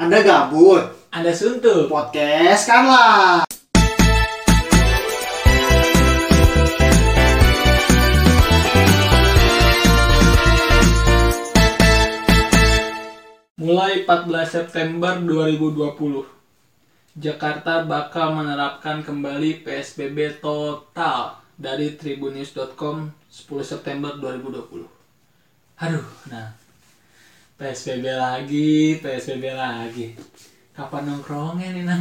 Anda gabut? Anda suntuk. Podcast kan lah. Mulai 14 September 2020, Jakarta bakal menerapkan kembali PSBB total dari tribunnews.com 10 September 2020. Aduh, nah PSBB lagi, PSBB lagi. Kapan nongkrongnya nih, Nang?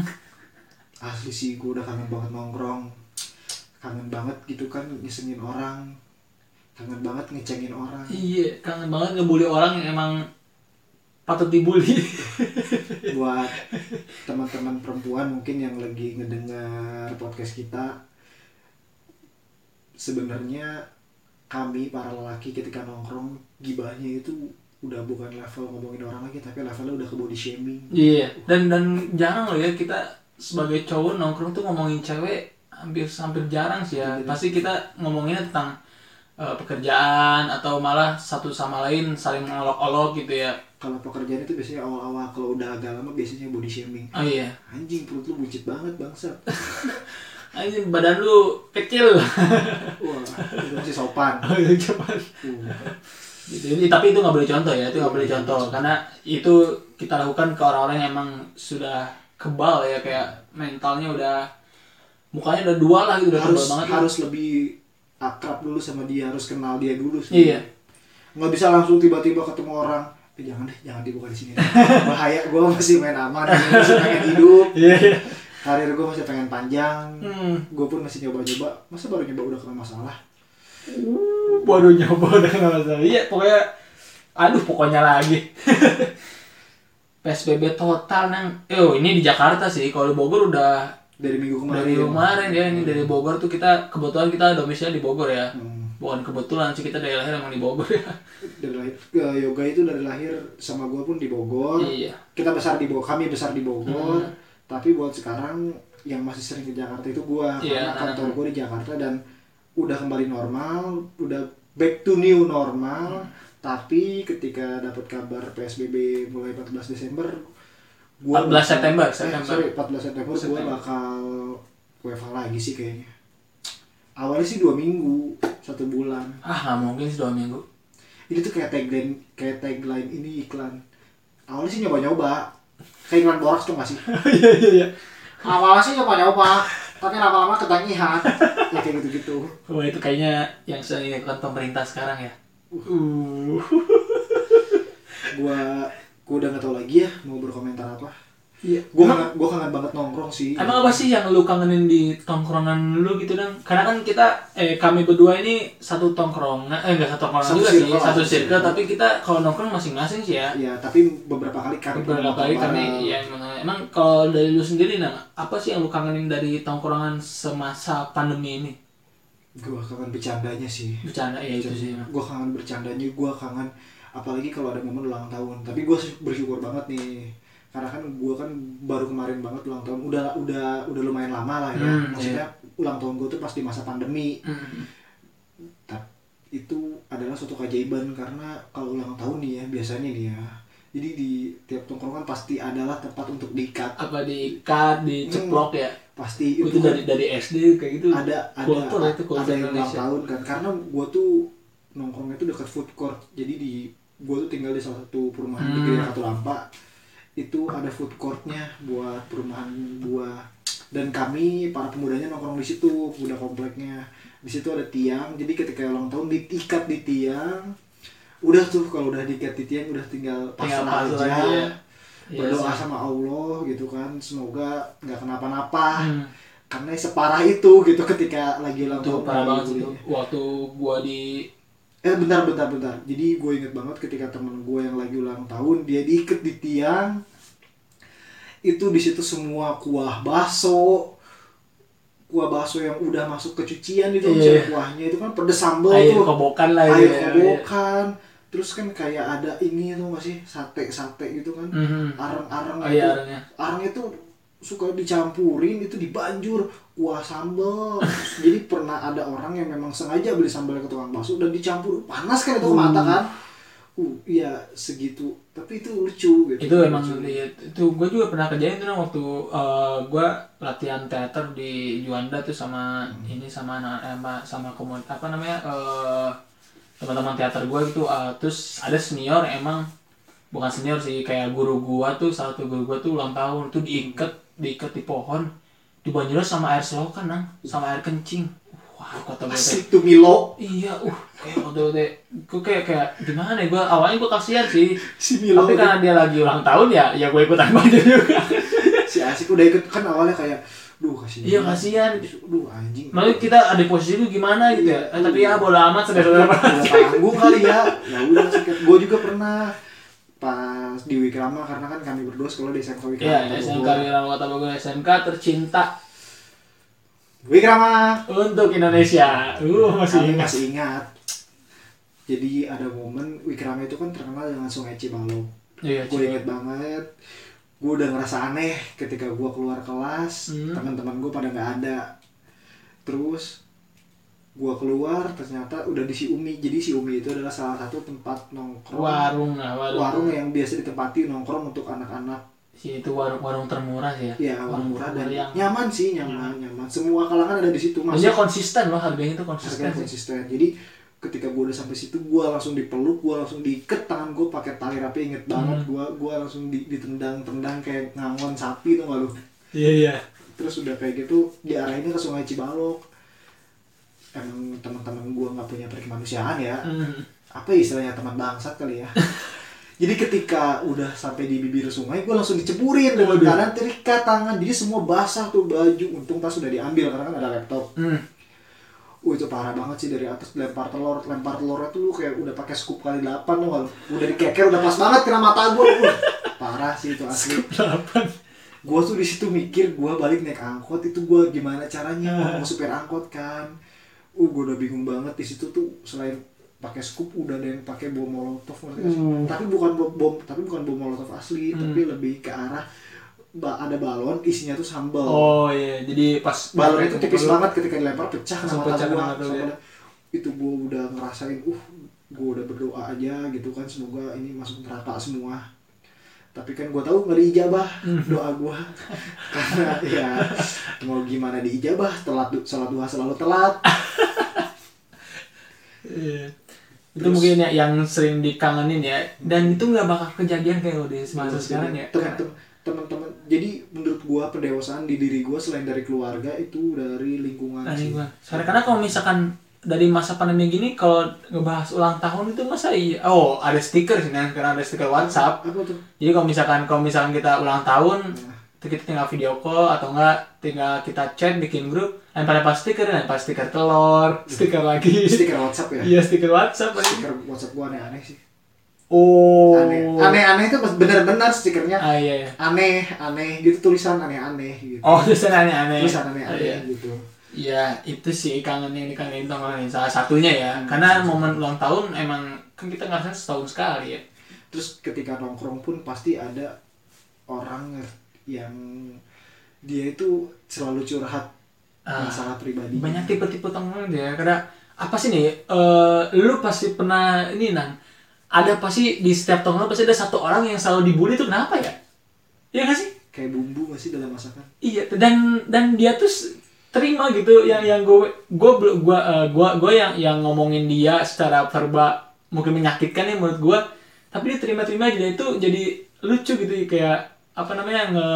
Asli sih gue udah kangen banget nongkrong. Kangen banget gitu kan ngisengin orang. Kangen banget ngecengin orang. Iya, kangen banget ngebully orang yang emang patut dibully. Buat teman-teman perempuan mungkin yang lagi ngedengar podcast kita. Sebenarnya kami para lelaki ketika nongkrong gibahnya itu udah bukan level ngomongin orang lagi tapi levelnya udah ke body shaming. Iya, dan dan jarang loh ya kita sebagai cowok nongkrong tuh ngomongin cewek hampir hampir jarang sih ya. Iya. Pasti kita ngomonginnya tentang eh, pekerjaan atau malah satu sama lain saling mengolok-olok gitu ya. kalau pekerjaan itu biasanya awal-awal kalau udah agak lama biasanya body shaming Oh iya. anjing perut lu buncit banget bangsat Anjing badan lu kecil. wah itu masih sopan Oh iya cepat. Uh, Gitu. Ini- Tapi itu nggak boleh contoh ya, itu nggak boleh contoh karena itu kita lakukan ke orang-orang yang emang sudah kebal ya kayak mentalnya udah mukanya udah dua lah gitu udah harus tebal banget. harus lebih akrab dulu sama dia harus kenal dia dulu sih Iya. nggak bisa langsung tiba-tiba ketemu orang eh jangan deh jangan dibuka di sini bahaya gue masih main aman masih pengen hidup Iya. iya. karir gue masih pengen panjang Hmm. gue pun masih nyoba-nyoba masa baru nyoba udah kena masalah Baru nyoba udah nggak masalah. Iya pokoknya, aduh pokoknya lagi. PSBB total nang, eh oh, ini di Jakarta sih. Kalau di Bogor udah dari minggu kemarin dari kemarin ya ini dari Bogor tuh kita kebetulan kita domisili di Bogor ya. Hmm. Bukan kebetulan sih kita dari lahir emang di Bogor ya. dari lahir eh, yoga itu dari lahir sama gue pun di Bogor iya. kita besar di Bogor kami besar di Bogor Hmm. tapi buat sekarang yang masih sering ke Jakarta itu gua Iya, karena kantor gue di Jakarta dan udah kembali normal udah back to new normal Hmm. tapi ketika dapat kabar PSBB mulai 14 Desember gua 14 September, eh, September. sorry 14 September, gue September. bakal WFH lagi sih kayaknya awalnya sih dua minggu satu bulan Ah nggak mungkin sih dua minggu. ini tuh kayak tagline kayak tagline ini iklan awalnya sih nyoba-nyoba kayak iklan borax tuh gak sih Iya iya iya. awalnya sih nyoba-nyoba tapi lama-lama ketangihan ya kayak gitu-gitu Wah itu kayaknya yang sedang dilakukan pemerintah sekarang ya. Uh. gua gua udah gak tau lagi ya mau berkomentar apa Iya. gua kangen, gua kangen banget nongkrong sih. Emang apa sih yang lu kangenin di tongkrongan lu gitu dan karena kan kita eh kami berdua ini satu tongkrongan eh enggak satu tongkrongan Satu juga sih satu circle. tapi kita kalau nongkrong masing-masing sih ya. Ya tapi beberapa kali kami beberapa kali kami ya emang, emang kalau dari lu sendiri nah apa sih yang lu kangenin dari tongkrongan semasa pandemi ini? Gua kangen bercandanya sih. Bercanda ya itu sih gue kangen bercandanya gue kangen apalagi kalau ada momen ulang tahun. Tapi gue bersyukur banget nih karena kan gue kan baru kemarin banget ulang tahun. Udah udah udah lumayan lama lah ya. Hmm, maksudnya ulang tahun gue tuh pas di masa pandemi. Hmm. tapi itu adalah suatu keajaiban karena kalau ulang tahun nih ya biasanya nih ya. Jadi di tiap tongkrongan pasti adalah tempat untuk diikat. Apa diikat diceplok ya? Pasti itu, kan dari dari SD kayak gitu? Ada ada kultur itu kultur ada yang ulang tahun kan. Karena gue tuh nongkrongnya tuh dekat food court. Jadi di gue tuh tinggal di salah satu perumahan di Hmm. Gereja Katulampa itu ada food courtnya buat perumahan buah dan kami para pemudanya nongkrong di situ pemuda kompleknya di situ ada tiang jadi ketika ulang tahun diikat di tiang udah tuh kalau udah diikat di tiang udah tinggal tinggal pasrah pasrah aja aja ya. Berdoa sih. sama Allah gitu kan semoga nggak kenapa-napa Hmm. karena separah itu gitu ketika lagi ulang tahun parah banget sih waktu gua di eh bentar bentar bentar jadi gue inget banget ketika temen gue yang lagi ulang tahun dia diikat di tiang itu di situ semua kuah bakso kuah bakso yang udah masuk ke cucian itu Iya. misalnya kuahnya itu kan pedes sambal air tuh kobokan lah air ya. kobokan terus kan kayak ada ini tuh masih sate sate gitu kan Mhm. areng-areng Oh itu iya arengnya. areng itu suka dicampurin itu dibanjur kuah sambal. Jadi pernah ada orang yang memang sengaja beli sambalnya ke tukang bakso dan dicampur. Panas kan itu ke mata kan? Uh iya segitu. Tapi itu lucu gitu. Itu emang Lucu. iya, itu gue juga pernah kerjain tuh waktu gue latihan teater di Juanda tuh sama ini sama anak eh, sama, sama komun apa namanya eh, teman-teman teater gue gitu. Eh, terus ada senior emang bukan senior sih kayak guru gua tuh satu guru gua tuh ulang tahun. Tuh diikat diikat di pohon dibanjirin sama air selokan nang sama air kencing. Wah kata gue asik tuh Milo. Iya uh kayak waktu itu gue kayak kayak gimana ya gue awalnya gue kasihan sih. Si Milo tapi karena dia lagi ulang tahun ya ya gue ikutan banjir juga. Si asik udah ikut kan awalnya kayak duh kasihan Iya, kasihan. duh anjing. Lalu kita ada posisi itu gimana gitu ya? Eh, tapi ya bodo amat Udah tanggung kali ya. Ya udah gue juga pernah pas di Wikrama karena kan kami berdua sekolah di SMK Wikrama Iya, SMK. Wirama Kota Bogor SMK tercinta Wikrama untuk Indonesia. Uh, masih Kami ingat. masih ingat jadi ada momen Wikrama itu kan terkenal dengan Sungai Cibalong Iya, gue inget banget gue udah ngerasa aneh ketika gue keluar kelas Hmm. teman-teman gue pada nggak ada terus gue keluar ternyata udah di si Umi jadi si Umi itu adalah salah satu tempat nongkrong warung lah, warung. warung yang biasa ditempati nongkrong untuk anak-anak Si itu warung warung termurah sih ya. ya warung murah dan yang nyaman sih nyaman nyaman semua kalangan ada di situ dia masuk konsisten loh harganya itu konsisten harganya sih. konsisten jadi ketika gue udah sampai situ gue langsung dipeluk gue langsung diikat tangan gue pakai tali rapi inget banget Hmm. gue gue langsung di- ditendang tendang kayak ngangon sapi tuh gak lu Iya iya. terus udah kayak gitu diarahinnya ke sungai Cibalok emang teman-teman gue nggak punya perkemanusiaan ya Hmm. apa ya istilahnya teman bangsat kali ya jadi ketika udah sampai di bibir sungai gue langsung diceburin dengan Waduh. keadaan terikat tangan jadi semua basah tuh baju untung tas udah diambil karena kan ada laptop Hmm. Wah itu parah banget sih dari atas lempar telur, lempar telurnya tuh lu kayak udah pakai scoop kali 8 tuh nggak lu? Udah dikeker udah pas banget kena mata gue. Uh, parah sih itu asli. Delapan. Gue tuh di situ mikir gue balik naik angkot itu gue gimana caranya mau supir angkot kan. Uh gue udah bingung banget di situ tuh selain pakai scoop udah ada yang pakai bom molotov? Hmm. tapi bukan bom, bom tapi bukan bom molotov asli Hmm. tapi lebih ke arah ba- ada balon isinya tuh sambal Oh iya, jadi pas balon itu tipis banget ketika dilempar pecah sama pecah gua ya. itu gua udah ngerasain uh gua udah berdoa aja gitu kan semoga ini masuk neraka semua tapi kan gua tahu nggak diijabah Hmm. doa gua karena ya mau gimana diijabah telat sholat duha selalu telat Iya. Itu Terus- mungkin ya yang sering dikangenin ya. Dan itu nggak bakal kejadian kayak lo di masa sekarang ya. Teman-teman- teman-teman jadi menurut gua pendewasaan di diri gua selain dari keluarga itu dari lingkungan Nah, sih. Sekarang karena kalau misalkan dari masa pandemi gini kalau ngebahas ulang tahun itu masa iya oh ada stiker sih kan karena ada stiker WhatsApp apa tuh jadi kalau misalkan kalau misalkan kita ulang tahun Nah. Itu kita tinggal video call atau enggak tinggal kita chat bikin grup lempar lempar stiker lempar stiker telur stiker lagi stiker WhatsApp ya iya stiker WhatsApp stiker WhatsApp gua aneh-aneh sih oh aneh aneh-aneh itu benar-benar stikernya ah iya, iya. aneh aneh gitu tulisan aneh-aneh gitu oh tulisan aneh aneh tulisan aneh-aneh iya. gitu Iya, itu sih kangen yang dikangenin tongkrongan salah satunya ya. Hmm. Karena momen ulang tahun emang kan kita ngerasain setahun sekali ya. terus ketika nongkrong pun pasti ada orang yang dia itu selalu curhat Ah, masalah pribadi banyak tipe-tipe tongkrongan ya. Karena apa sih nih? eh lu pasti pernah ini nang ada pasti di setiap tongkrongan pasti ada satu orang yang selalu dibully itu kenapa ya? Iya gak sih? kayak bumbu masih dalam masakan Iya, dan dan dia tuh terima gitu yang yang gue gue gue gue gue yang yang ngomongin dia secara verba mungkin menyakitkan ya menurut gue tapi dia terima-terima aja dia itu jadi lucu gitu kayak apa namanya nge,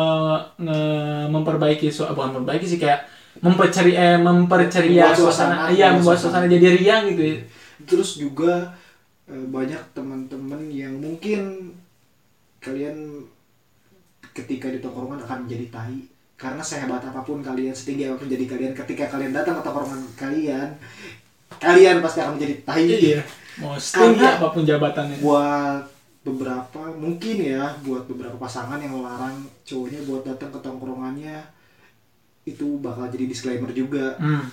nge memperbaiki so bukan memperbaiki sih kayak memperceri eh, memperceria suasana, suasana, iya membuat suasana. jadi riang gitu ya. terus juga eh, banyak teman-teman yang mungkin kalian ketika di tongkrongan akan menjadi tai karena sehebat apa pun kalian setinggi apa pun jadi kalian ketika kalian datang ke tongkrongan kalian kalian pasti akan menjadi tai Iya. Mau setinggi apa pun jabatannya. buat beberapa mungkin ya buat beberapa pasangan yang melarang cowoknya buat datang ke tongkrongannya itu bakal jadi disclaimer juga Hmm.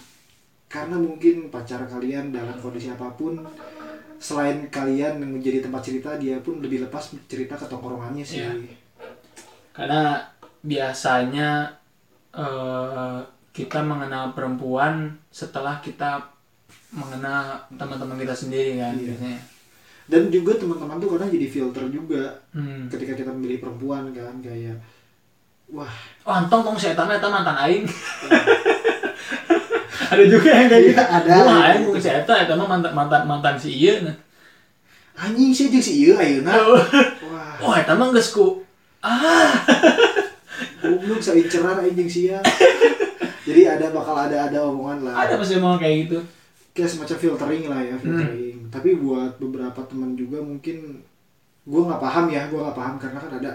karena mungkin pacar kalian dalam kondisi apa pun selain kalian yang menjadi tempat cerita dia pun lebih lepas cerita ke tongkrongannya sih Iya. Karena biasanya eh, kita mengenal perempuan setelah kita mengenal teman-teman kita sendiri kan Iya. biasanya. Dan juga teman-teman tuh kadang jadi filter juga Hmm. ketika kita memilih perempuan kan kayak wah Oh, antong tong saya tahu eta mantan aing. ada juga yang kayak Iya, gitu. ada. Wah, aing mungkin saya tahu eta mah mantan mantan mantan si ieu nah. anjing sih jeung si ieu ayeuna Oh. wah Wah, eta mah geus ku ah. goblok sainceran anjing sia jadi ada bakal ada ada omongan lah Ada pasti emang kayak gitu. kayak semacam filtering lah ya filtering tapi buat beberapa teman juga mungkin gue nggak paham ya gue nggak paham karena kan ada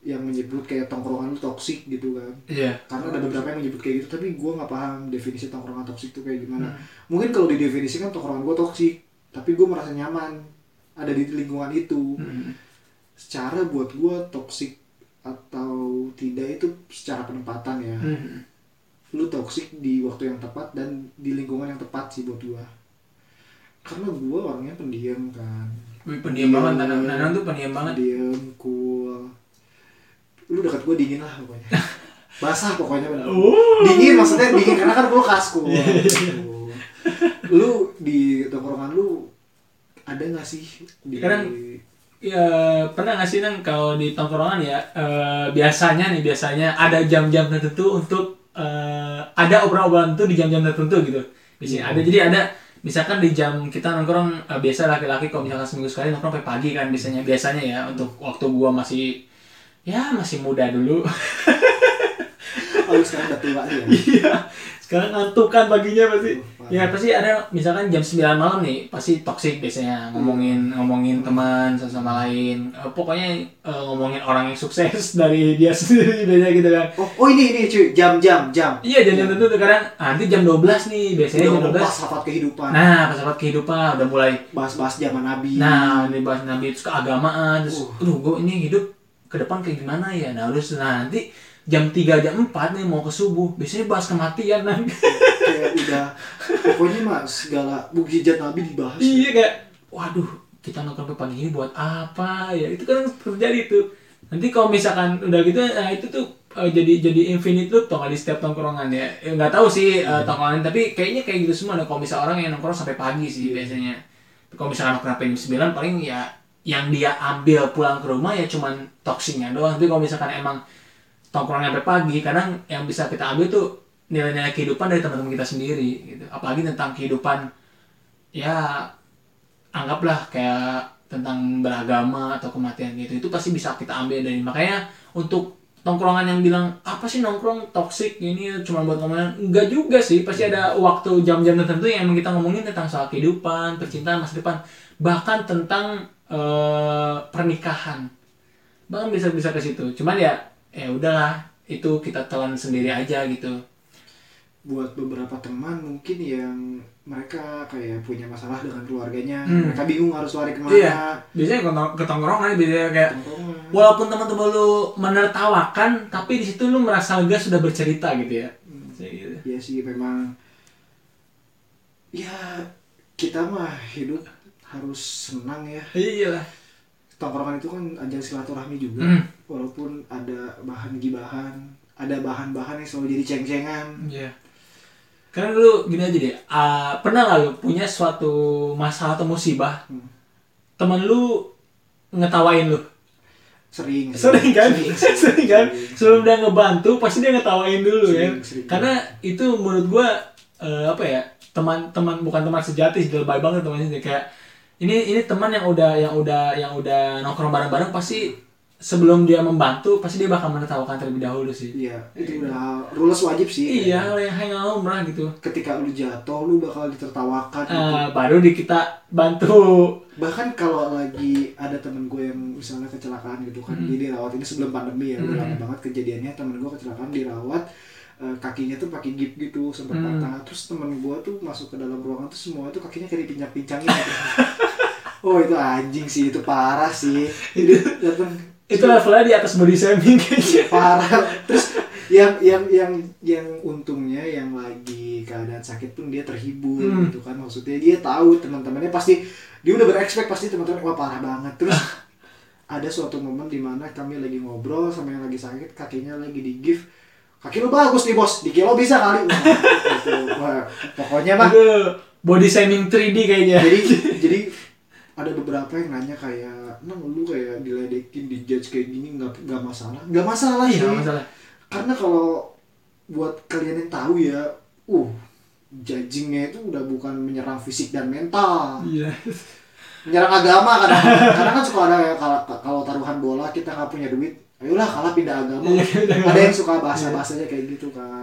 yang menyebut kayak tongkrongan lu toksik gitu kan Iya. karena ada beberapa yang menyebut kayak gitu tapi gue nggak paham definisi tongkrongan toksik itu kayak gimana mungkin kalau didefinisikan tongkrongan gue toksik tapi gue merasa nyaman ada di lingkungan itu Hmm. secara buat gue toksik atau tidak itu secara penempatan ya Hmm. lu toksik di waktu yang tepat dan di lingkungan yang tepat sih buat gua karena gua orangnya pendiam kan. Wih, pendiam banget, Nanang, Nanang tuh pendiam banget. pendiam cool. Lu dekat gua dingin lah pokoknya. Basah pokoknya bener. Oh. dingin maksudnya dingin karena kan kulkas cool Iya, Gitu. lu di tongkrongan lu ada nggak sih di Kadang- Ya pernah nggak sih nang kalau di tongkrongan ya eh, biasanya nih biasanya ada jam-jam tertentu untuk eh, ada obrolan-obrolan itu di jam-jam tertentu gitu. Biasanya ada. Jadi ada misalkan di jam kita nongkrong eh, biasa laki-laki kalau misalkan seminggu sekali nongkrong sampai pagi kan biasanya biasanya ya untuk waktu gua masih ya masih muda dulu. oh sekarang udah tua ya Iya. Sekarang ngantuk kan paginya pasti. Ya pasti ada misalkan jam 9 malam nih, pasti toksik biasanya ngomongin ngomongin teman sama lain. Eh, pokoknya eh, ngomongin orang yang sukses dari dia sendiri biasanya gitu kan. oh oh ini ini cuy jam jam jam Iya jam-jam tertentu tuh kadang ah, nanti jam 12 nih biasanya udah jam ngomong 12. filsafat kehidupan Nah, pas kehidupan udah mulai bahas-bahas zaman nabi Nah, ini bahas nabi terus keagamaan terus Uh. aduh gue ini hidup ke depan kayak gimana ya. Nah, terus nah, nanti jam 3 jam 4 nih mau ke subuh. Biasanya bahas kematian kan. kayak udah pokoknya mah segala mukjizat nabi dibahas. Iya kayak waduh kita nongkrong sampai pagi ini buat apa ya? Itu kan terjadi tuh. Nanti kalau misalkan udah gitu nah itu tuh eh, jadi jadi infinite loop tuh di setiap tongkrongan ya. Eh, nggak tahu sih eh, tongkrongan tapi kayaknya kayak gitu semua kalau misal orang yang nongkrong sampai pagi sih biasanya. Kalau misalkan nongkrong sampai jam 9 paling ya yang dia ambil pulang ke rumah ya cuman toksinya doang. Tapi kalau misalkan emang tongkrong sampai pagi kadang yang bisa kita ambil tuh nilai-nilai kehidupan dari teman-teman kita sendiri gitu. Apalagi tentang kehidupan ya anggaplah kayak tentang beragama atau kematian gitu itu pasti bisa kita ambil dari makanya untuk tongkrongan yang bilang apa sih nongkrong toxic ini cuma buat ngomongin? Enggak juga sih pasti ada waktu jam-jam tertentu yang kita ngomongin tentang soal kehidupan percintaan masa depan bahkan tentang eh, pernikahan. Bahkan bisa bisa ke situ. Cuman ya ya udahlah itu kita telan sendiri aja gitu buat beberapa teman mungkin yang mereka kayak punya masalah dengan keluarganya Hmm. mereka bingung harus lari ke mana Iya. biasanya ketong- ketongkrongan biasanya kayak walaupun teman-teman lu menertawakan tapi di situ lu merasa lega sudah bercerita gitu ya Kayak gitu. Iya sih memang ya kita mah hidup harus senang ya iya lah tongkrongan itu kan ajang silaturahmi juga Hmm. Walaupun ada bahan gibahan ada bahan-bahan yang selalu jadi ceng-cengan. Iya. Karena dulu gini aja deh ah, pernah nggak lu punya suatu masalah atau musibah? Hmm. temen lu ngetawain lu? Sering. Sering kan? Sering, kan? Sering. sebelum dia ngebantu pasti dia ngetawain dulu ya Sering, sering. karena itu menurut gua eh, apa ya teman-teman bukan teman sejati sih lebay banget teman sejati. Kayak ini ini teman yang udah yang udah yang udah nongkrong bareng-bareng pasti sebelum dia membantu pasti dia bakal menertawakan terlebih dahulu sih iya itu udah rules wajib sih iya kalau yang hangout murah gitu ketika lu jatuh lu bakal ditertawakan gitu. Eh, baru di kita bantu bahkan kalau lagi ada temen gue yang misalnya kecelakaan gitu kan Hmm. dia dirawat ini sebelum pandemi ya Hmm. lama banget kejadiannya temen gue kecelakaan dirawat eh, kakinya tuh pakai gip gitu sempat Hmm. patah terus temen gue tuh masuk ke dalam ruangan tuh semua tuh kakinya kayak dipincang-pincangin gitu. oh itu anjing sih itu parah sih itu datang itu levelnya di atas body shaming kayaknya. Parah. Terus yang yang yang yang untungnya yang lagi keadaan sakit pun dia terhibur Hmm. gitu kan. Maksudnya dia tahu teman-temannya pasti dia udah berekspek pasti teman-teman wah parah banget. Terus ada suatu momen di mana kami lagi ngobrol sama yang lagi sakit kakinya lagi di gift kaki lu bagus nih bos. Di kilo bisa kali. Wah, gitu. Wah, pokoknya mah body shaming 3D kayaknya. Jadi jadi ada beberapa yang nanya kayak nang lu kayak diledekin dijudge kayak gini nggak nggak masalah? Nggak masalah iya sih. masalah. Karena kalau buat kalian yang tahu ya uh judgingnya itu udah bukan menyerang fisik dan mental. Iya. Menyerang agama kadang kadang kan suka ada ya kalau kalau taruhan bola kita nggak punya duit ayolah kalah pindah agama. Iya, ada yang suka bahasa bahasanya kayak gitu kan.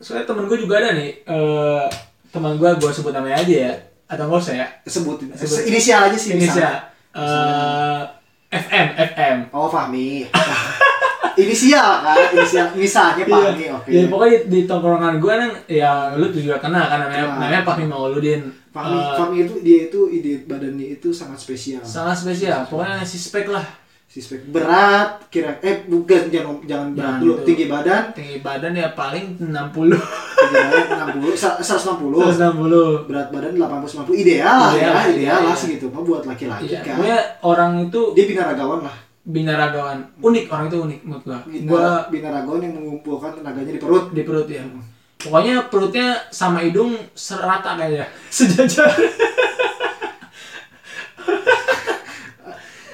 Soalnya temen gue juga ada nih eh teman gue gue sebut namanya aja ya atau nggak usah ya sebutin Sebut. inisial aja sih misalnya. eh FM FM oh Fahmi inisial kan inisial misalnya Fahmi oke Ya pokoknya di, tongkrongan gue kan ya lu juga kenal kan namanya Kenal. namanya Fahmi Mauludin. Fahmi, Eh, Fahmi itu dia itu ide badannya itu sangat spesial sangat spesial. Pokoknya si spek lah. Sispek berat kira eh bukan jangan jangan berat dulu gitu. tinggi badan Tinggi badan ya paling 60 tinggi badan 60 sa- 160 160. berat badan 80 90 ideal lah Ideal, ya iya, ideal lah segitu mah buat laki-laki Iya, kan pokoknya orang itu dia binaragawan lah binaragawan. Unik orang itu unik menurut gua. Gua Binar, binaragawan yang mengumpulkan tenaganya di perut di perut ya. Pokoknya perutnya sama hidung serata kayaknya. Sejajar.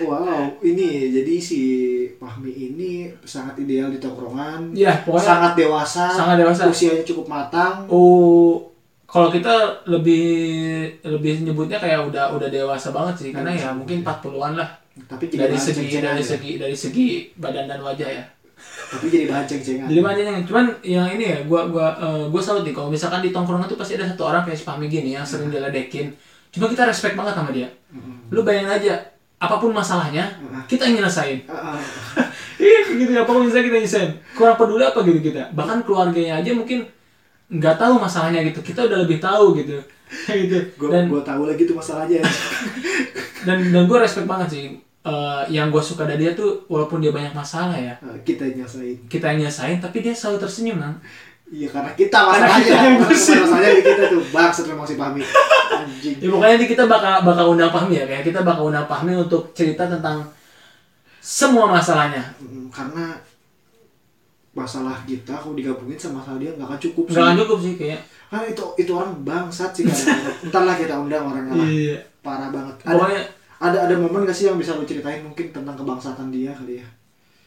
Wow ini jadi si Fahmi ini sangat ideal di tongkrongan Iya, pokoknya sangat dewasa sangat dewasa. usianya cukup matang Oh, kalau kita lebih lebih nyebutnya kayak udah udah dewasa banget sih karena ya mungkin 40-an lah tapi jadi dari bahan segi dari ya. segi dari segi badan dan wajah ya. tapi jadi bahan ceng-cengan Jadi banyak cuman yang ini ya gua gua eh, gua salut nih kalau misalkan di tongkrongan tuh pasti ada satu orang kayak si Fahmi gini yang sering diledekin. Cuma kita respect banget sama dia. Mm-mm. Lu bayangin aja apa pun masalahnya kita yang nyelesain. Iya gitu ya, apa pun bisa kita nyelesain. Kurang peduli apa gitu kita. Bahkan keluarganya aja mungkin nggak tahu masalahnya gitu. Kita udah lebih tahu gitu. gitu. gua Dan gua tahu lagi tuh masalahnya dan dan gue respect banget sih Eh, yang gue suka dari dia tuh walaupun dia banyak masalah ya kita nyasain kita yang nyesain tapi dia selalu tersenyum kan iya karena kita Karena masalahnya kita yang pusing. masalahnya di kita tuh bangsat memang si Fahmi anjing. Ya pokoknya nanti kita bakal bakal undang Fahmi ya kayak kita bakal undang Fahmi untuk cerita tentang semua masalahnya. Karena masalah kita kalau digabungin sama masalah dia nggak akan cukup nggak akan cukup sih kayak. Karena itu itu orang bangsat sih kadang entar lah kita undang orangnya lah. Iya. Parah banget. Ada pokoknya ada ada momen gak sih yang bisa lu ceritain mungkin tentang kebangsatan dia kali ya?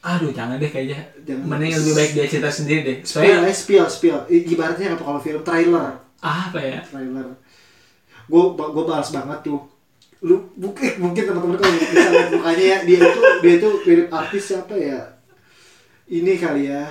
Aduh jangan deh kayaknya. Jangan. mending lebih baik dia cerita sendiri deh. Spill soalnya eh, spill spill. I- ibaratnya apa kalau film? Trailer. Apa ya? Trailer gue gue balas banget tuh. Lu mungkin mungkin teman-teman kalau bisa lihat mukanya ya dia itu dia itu mirip artis siapa ya? Ini kali ya.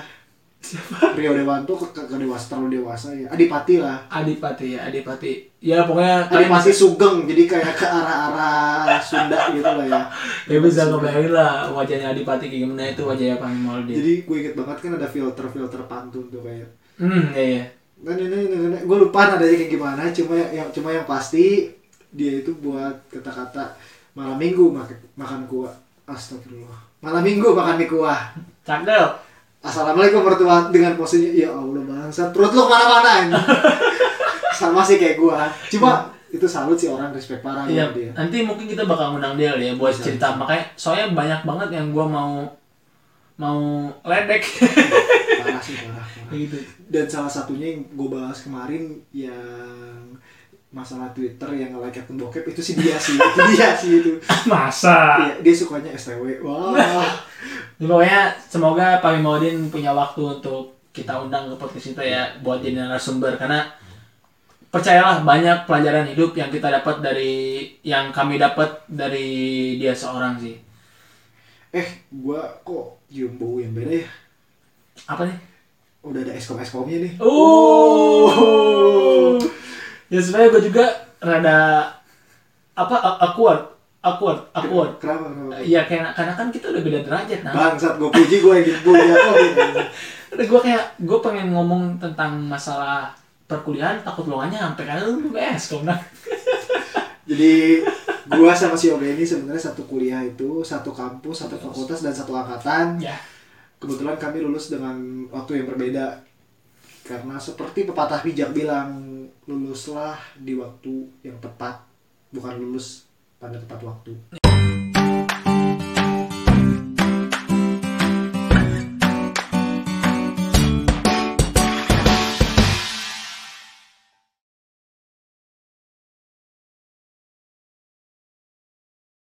Rio Dewanto ke, ke, ke dewasa terlalu dewasa ya. Adipati lah. Adipati ya Adipati. Ya pokoknya Adipati Sugeng jadi kayak ke arah-arah Sunda gitu lah ya. Ya bisa kebayangin lah wajahnya Adipati kayak gimana itu wajahnya Fahmi Mauludin jadi gue inget banget kan ada filter-filter pantun tuh kayak. Hmm iya iya Nah, ini, gue lupa nadanya kayak gimana, cuma yang cuma yang pasti dia itu buat kata-kata malam minggu makan makan kuah. Astagfirullah. Malam minggu makan mie kuah. cakep Assalamualaikum mertua dengan posenya ya Allah bangsa perut lu ke mana-mana ini. Sama sih kayak gua. Cuma itu salut sih orang respect parah Iya, dia. nanti mungkin kita bakal ngundang dia ya buat Bisa, cerita. Makanya soalnya banyak banget yang gua mau mau ledek Parah sih parah. parah. gitu. Dan salah satunya yang gue bahas kemarin yang masalah Twitter yang nge-like akun bokep itu sih dia sih itu dia sih itu Masa? Iya, dia sukanya STW. Wah. Ya, pokoknya semoga Pak Maudin punya waktu untuk kita undang ke podcast kita ya buat jadi narasumber karena percayalah banyak pelajaran hidup yang kita dapat dari yang kami dapat dari dia seorang sih. Eh, gua kok cium bau yang beda ya? Apa nih? Udah ada eskom-eskomnya nih. Oh. Ya sebenarnya gue juga rada apa awkward, awkward, awkward. Kenapa? Kenapa? Iya kayak karena kan kita udah beda derajat nah. Bangsat gue puji gue yang gitu. Gue kayak gue pengen ngomong tentang masalah perkuliahan takut lo nggak nyampe karena lu BS kau nah. Jadi gua sama si Oga ini sebenarnya satu kuliah itu, satu kampus, satu fakultas dan satu angkatan. Ya. Kebetulan kami lulus dengan waktu yang berbeda. Karena seperti pepatah bijak bilang, luluslah di waktu yang tepat, bukan lulus pada tepat waktu.